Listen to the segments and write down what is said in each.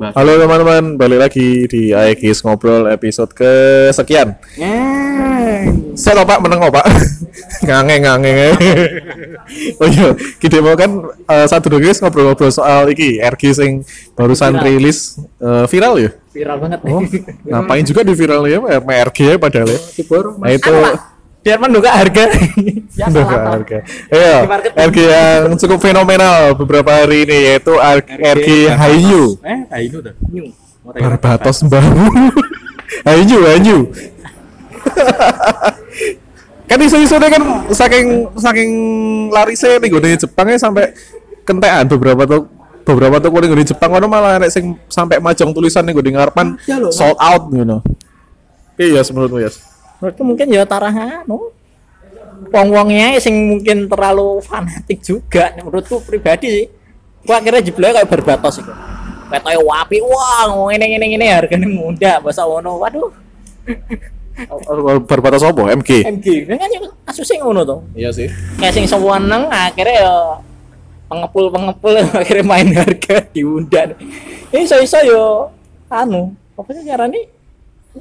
Bahas. Halo teman-teman, balik lagi di Aegis Ngobrol episode kesekian. Saya Pak meneng Pak. ngangeng ngangeng. oh iya, kita mau kan eh, satu dulu guys ngobrol-ngobrol soal iki RG sing barusan Viral. rilis eh, viral ya. viral banget Oh, ngapain juga di viral ya, RG ya padahal ya. Tibor Nah itu Biar menduga harga ya harga. Market. RG yang cukup fenomenal beberapa hari ini yaitu RG Hayu. Eh, Hayu tuh. New. Barbatos baru. Hayu, Hayu. kan isu-isu kan saking saking larisnya nih gue Jepangnya sampai kentean beberapa tuh beberapa toko nih di Jepang ono malah nek sing sampai majang tulisan nih gue ngarepan Iya sold out gitu. Iya menurutmu ya. Menurutku mungkin ya tarah anu. Wong-wongnya sing mungkin terlalu fanatik juga menurutku pribadi sih. Gua akhirnya jebule kayak berbatos itu. Ketoke wapi wah ngomong ini ini ini harganya muda bahasa wono waduh. Berbatas apa? MG. MG kan ya kasusnya ngono tuh Iya sih. kayak sing seweneng akhirnya ya pengepul pengepul akhirnya main harga diundang. Ini iso iso yo anu apa sih caranya?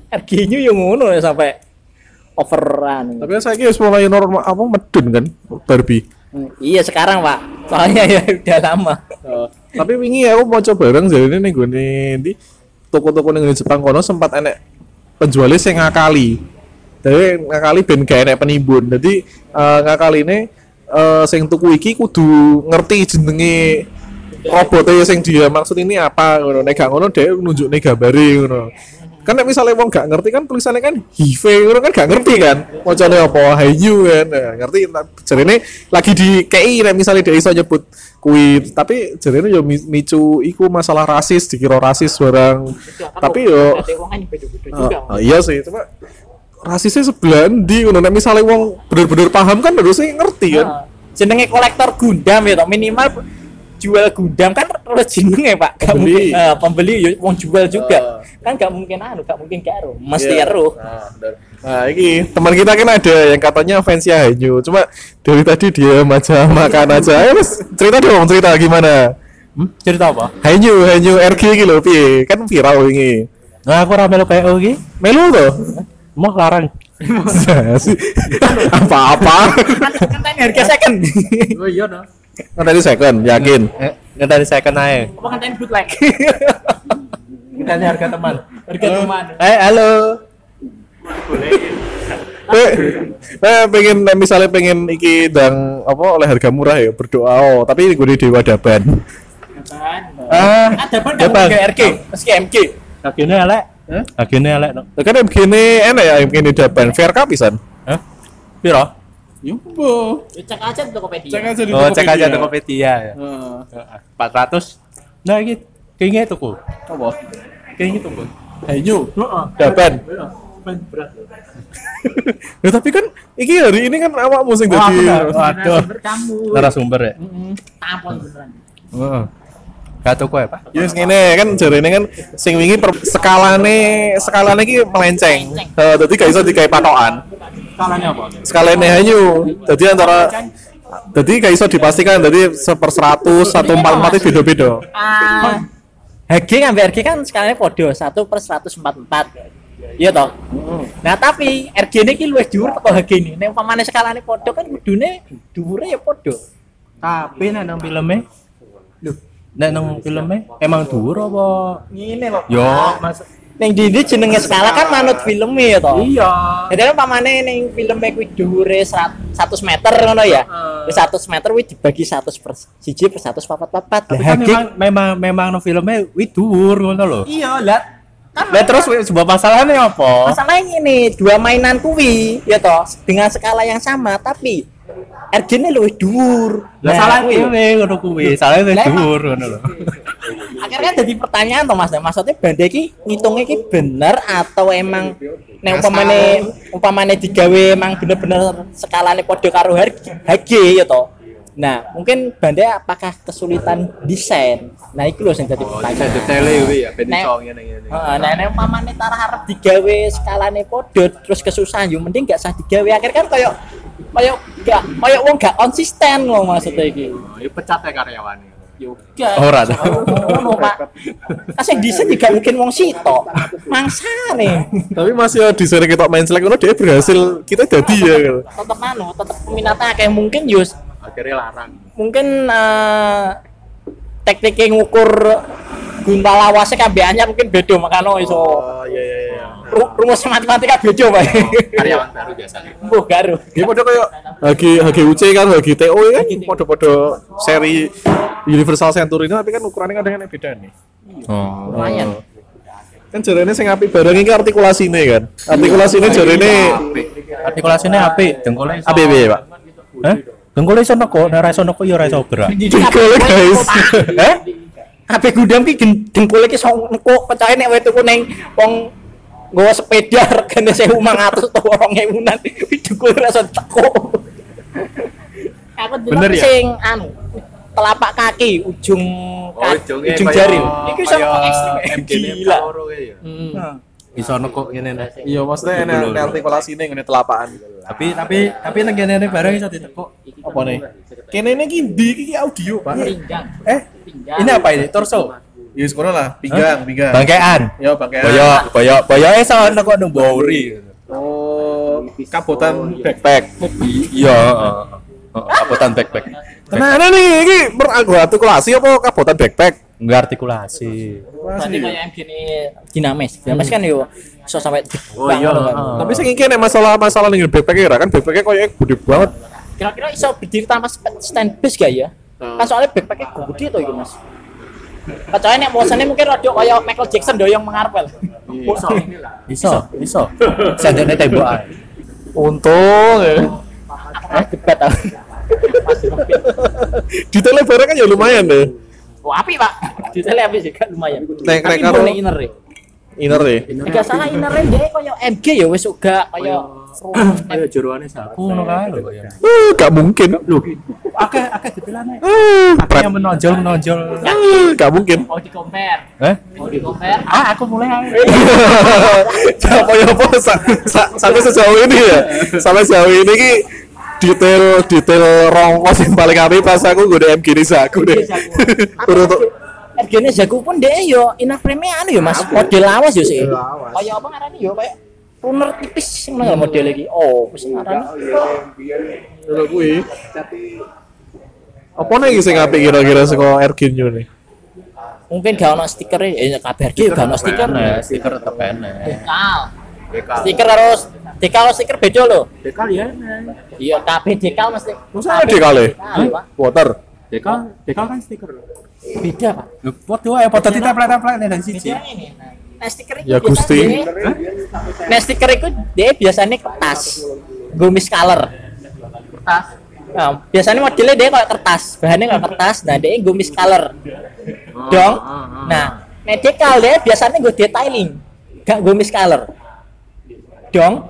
Harganya yo ngono ya sampai overrun Tapi kan saya kira mulai normal apa medun kan Barbie. iya sekarang pak soalnya ya udah lama Tapi wingi aku mau coba bareng jadi ini gue di toko-toko ning Jepang kono sempat enek penjualnya sing ngakali. Jadi ngakali ben gak enek penimbun. Jadi eh, ngakali ini eh, sing tuku iki kudu ngerti jenenge robotnya sing dia maksud ini apa ngono. Nek gak ngono dia nunjukne gambare ngono. Kan nek misalnya wong gak ngerti kan tulisannya kan hive ngono kan gak ngerti kan. Macane apa hayu kan. Nah, ngerti jarene lagi di KI nek misalnya dia iso nyebut kuwi tapi jarene yo mi- micu iku masalah rasis dikira rasis barang. Tapi yo uang kan beda-beda Ah, juga ah, iya sih, cuma rasisnya sebelah ndi ngono nek misale wong bener-bener paham kan harusnya ngerti kan. Nah, jenenge kolektor Gundam ya minimal jual Gundam kan harus jenenge pak gak Pembeli. mungkin eh, pembeli ya wong jual juga Ah. kan gak mungkin anu gak mungkin gak mesti Iya. ero Nah, Nah, ini teman kita kan ada yang katanya fansnya Hanyu, cuma dari tadi dia aja makan aja. Ayo Mas, cerita dong, cerita gimana? Hmm? Cerita apa? Hanyu, Hanyu RG lho piye? Kan viral ini. Nah, aku ora melu PO iki. Melu tuh. Mau larang. Apa-apa. kan tadi harga second Oh iya dong. Tadi second, yakin. Eh, dari second aja. apa kan tadi bootleg Kita ini harga teman. harga teman Eh, halo. Eh, eh, pengen misalnya pengen iki dang apa oleh harga murah ya berdoa oh tapi gue di Dewa Daban. Ah, ada pun Daban. gak RG meski MG Agene elek. Agene elek kan MG ini enak ya MG ini Daban fair kapisan. Hah? Piro? Yumbo. Ya, cek aja di Tokopedia Cek aja di Oh, cek aja Tokopedia. Tokopedia ya. Heeh. 400. Nah, iki kayaknya itu kok. Apa? Kayaknya itu kok. Hayu. Daban. Ya tapi kan iki hari ini kan awakmu sing dadi. Waduh. kamu Narasumber ya. tampon beneran Heeh. Gak tuku ya, Pak? Ya wis ngene kan jarene kan sing wingi per, skalane skalane iki melenceng. Heeh, dadi gak iso digawe patokan. Skalanya apa? Skalane hanyu. Dadi antara Jadi gak iso dipastikan jadi seper 100, 144 itu beda-beda. ah HG ngambil RG kan skalanya podo 1 per 144 iya toh nah tapi RG ini ki luwih dhuwur atau HG ini nek umpamane skalane podo kan kudune dhuwure ya podo Tapi nek nang filmnya Loh, nek nang filmnya emang dhuwur apa? ngene lho Yo, Mas. Ning di di jenenge skala kan manut filmnya ya toh Iya. jadi kan umpamane ning filmnya kuwi dhuwure 100 meter ngono ya Wis 100 meter kuwi dibagi 100 per 1 per 144 lah Tapi kan memang memang memang nang filmnya wih dhuwur ngono lho. iya lah kan Lah terus wih, sebuah masalahnya apa? masalahnya ini dua mainan kuwi ya toh dengan skala yang sama tapi RG ini lebih dhuwur. Lah Nah, salah kuwi lho. dhewe ngono kuwi. Salahnya wis Lah, emang- dhuwur ngono lho. akhirnya jadi pertanyaan toh mas. Maksudnya banda iki ngitungnya iki bener atau emang nek umpamane umpamane digawe emang bener-bener skalane padha karo HG ya toh. Nah mungkin banda apakah kesulitan desain? Nah itu loh yang jadi pertanyaan. detailnya kuwi ya. Ben Nek- iso ngene-ngene. Heeh, nah nek umpamane tar arep digawe skalane padha terus kesusahan yo mending gak usah digawe. Akhir kan koyo koyo gak koyo wong gak konsisten loh maksudnya iki Oh, ya pecat ya karyawan. Yoga. Ora. Ngono, Pak. Kasih dhisik juga mungkin wong sitok. Mangsane. Tapi masih di seri kita main selek ngono dia berhasil kita jadi ya. gitu. Tetep anu, tetep peminatnya kayak mungkin yus Akhirnya larang. mungkin eh tekniknya ngukur gunta lawasnya kabeh anyar mungkin beda makanya iso Oh iya iya iya. ru- rumus matematika beda Pak. Karyawan baru biasanya. Mbuh garu. Dia pada kayak Hagi Hagi UC kan Hagi TO ya kan pada-pada seri Universal Century ini tapi kan ukurannya kadang kadang beda nih. Oh. Lumayan. Kan jarene sing apik barang iki artikulasine kan. Artikulasine jarene Artikulasinya apik, dengkulnya iso. ABB, Pak. Hah? Dengkulnya iso neko, nek iso neko ya ora iso gerak. Dengkul, guys. Eh? Kabeh gudang ki dengkule ki sok neko pecahe nek wae tuku ning wong nggawa sepeda regane 1500 atau 2000-an dengkul rasa teko. Aku Bener delok ya? sing anu telapak kaki ujung ka- ujungnya ujung kaya- jari. Iku iso kaya ekstrim gila. Ya. Hmm. Iso neko ngene nek. Iya, maksudnya enak artikulasine ngene telapakan. Tapi tapi tapi nang kene bareng iso ditekuk. Apa nih? Kene ini ki ndi iki audio, Pak. Eh, ini apa ini? Torso. Ya wis kono lah, pinggang, pinggang. Bangkean. Ya bangkean. Boyo, boyo, boyo iso neko nang Bauri. Oh, kabotan backpack. Iya, heeh. Heeh, Kapotan backpack. Nah, nih iki beranggo artikulasi apa kabotan backpack? Enggak artikulasi. Berarti kayak MGN dinamis. Dinamis kan yo iso sampai Oh, iya. Tapi sing iki nek masalah-masalah ning backpack ya kan backpack koyo gede banget. Kira-kira iso berdiri tanpa stand base gak ya? Kan soalnya backpacknya gede tuh itu mas. Kecuali nek bosannya mungkin rada kaya Michael Jackson doyong mengarpel. Iso, iso. Sandene tembokan. Untung ya. Ah, debat ah. Detailnya barang kan ya lumayan deh. Wah, api pak. Detailnya api juga lumayan. Nek- nek Tapi karo- boleh inner ya. Inner ya. Jika salah inner dia kaya MG ya wis uga kaya Ayo jeroane saku ngono kae lho. Uh, gak mungkin. Loh, akeh akeh dipilane. Akeh yang menonjol menonjol. uh, gak mungkin. mau di compare. Eh? Mau di compare. Ah, aku mulai ae. Siapa ya apa sa- sa- sampai sejauh ini ya sampai sejauh ini ki detail detail rongkos yang paling apik pas aku gue DM gini aku deh urut Harganya jago pun dia yo inner frame anu yo mas model lawas yo sih. Kayak apa ngarani yo kayak runner tipis sing nang model lagi. Oh, wis ngarani. urut kuwi apa nih sing apik kira-kira saka Ergin yo nih Mungkin gak ono stiker eh kabeh harga gak ono stiker. Nah, stiker tetep enak. Dekal. Stiker harus dekal stiker beda loh. Dekal ya. Iya, kabeh dekal mesti. Masa ada dekal ya? Dekal, Pak. water Dekal, dekal kan stiker. Beda, Pak. Lho, Waduh, ayo foto ditempel-tempel nih siji. Beda ini. Nah, Nah, stiker itu Ya, biasanya Gusti. dia- Nah, stiker itu dia biasanya kertas. Gumis color. Kertas. Nah, biasanya modelnya dia kayak kertas, bahannya kayak kertas, nah dia gumis color. Dong. Nah, nah dekal dia biasanya gue detailing, gak gumis color. Dong.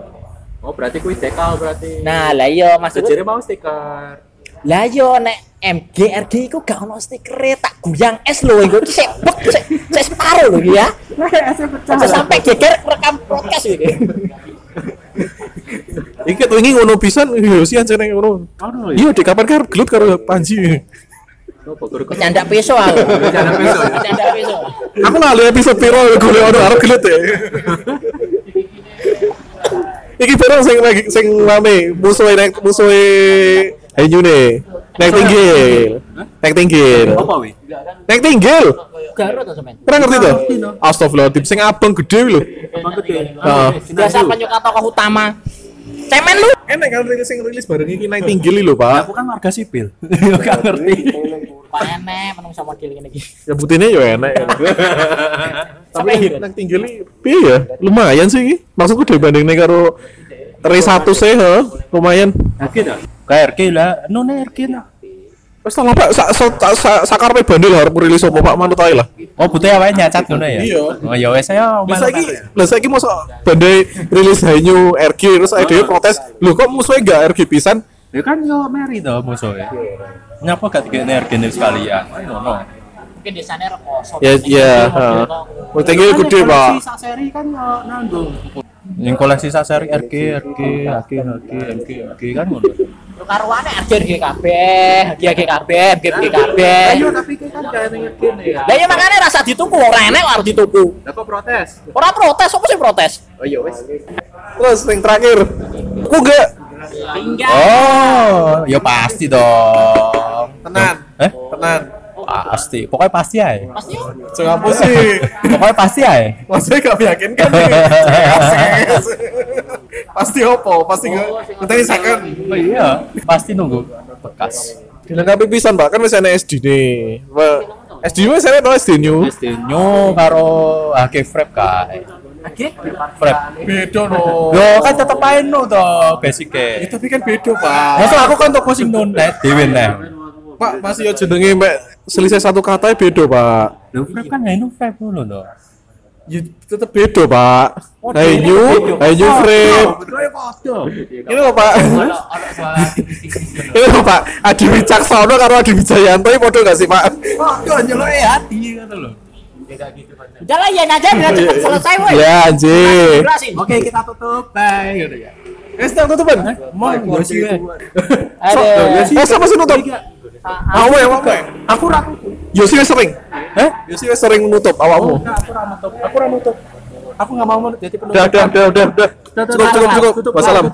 Oh, berarti kuwi dekal berarti. Nah, lah iya maksudnya mau stiker. Lah yo nek MGRD iku gak ono stiker tak guyang es lho iku iki sik bek sik sik separo lho iki ya. Aja sampai geger rekam podcast iki. iki tuh ini ngono pisan yo sih ancen ngono Aduh, iya di kapan kan gelut karo Panji Nyandak peso aku. Nyandak peso ya? Aku lali episode piro golek ono arep gelut ya iki barang sing lagi sing rame musuhe nek musuhe Hanyu nih nek tinggil nek tinggil Apa wi? nek tinggil Garut to sampean. pernah ngerti tuh Astagfirullahaladzim sing abang gede lho Abang gede. Heeh. Biasa penyuka tokoh utama. Cemen lu. enak kan rilis sing rilis bareng iki nek tinggil lho pak Aku kan warga sipil. Enggak ngerti. Pak enek menungso model ngene iki. ya buktinya ya enak tapi nek tinggil ini piye ya lumayan sih iki maksudku dibanding karo Ri satu sih he, lumayan Oke dah. Kayak RK lah, nu RK lah. Wes tak Pak, sak sak sak sakarpe bandel arep rilis apa Pak manut ae lah. Oh, butuh awake nyacat ngono ya? Iya. Oh, ya wes ayo. Lah saiki, lah saiki mosok bandai rilis Hanyu RG terus ada protes, "Lho kok musuhnya enggak RG pisan?" Ya kan yo meri to musuhnya. Nyapa gak digene RG sekalian? Ngono. Mungkin desane rekoso. Ya ya, tinggil gede, Pak. Sak seri kan yo nanggung. Yang koleksi sasari RG, RG, RG, RG, RG, RG kan ngono. Lu karuane RG RG kabeh, RG RG kabeh, RG RG kabeh. tapi kan ada RG ya. Lah ya makane rasa dituku ora enek arep dituku. Lah kok protes? Ora protes, apa sih protes? Oh iya wes. Terus yang terakhir, aku gak Oh, ya pasti dong. tenan, Eh? tenan. Pasti. Pokoknya pasti aja. Pasti yo. Jangan apa sih? Pokoknya pasti aja. Maksudnya gak meyakinkan nih. Pasti opo, pasti gak. Kita ini second. Oh iya, pasti nunggu bekas. Dilengkapi pisan pak, kan ada SD nih. SD ini saya tahu SD new. SD nyo karo HG Frap kae. HG Frap. Beda no. Yo kan tetep ae no to basic Ya, tapi kan beda pak. Masa aku kan toko sing nonet dhewe nih. Pak masih ya jenenge mbak selisih satu kata beda pak. Lho Frap kan ya Frap ngono to. Ya tetep beda pak. Hey new, hey new frame. Ini loh pak. Ini loh pak. Adi Wicaksono karo Adi Wijayanto ini podo gak sih pak? Kok nyelok hati ngono lho. Udah lah ya aja biar cepet selesai woi. Ya anjir. Oke, kita tutup. Bye gitu ya. Wes tak tutupan. Mau Yosi we. Ada. Masa masih nutup? Awak ya, awak. Aku ra Yosi wes sering. Eh? Yosi wes sering nutup awakmu. Aku ra nutup. Aku ra nutup. Aku nggak mau jadi penutup. Udah, udah, udah, udah. Cukup, cukup, cukup. Wassalam.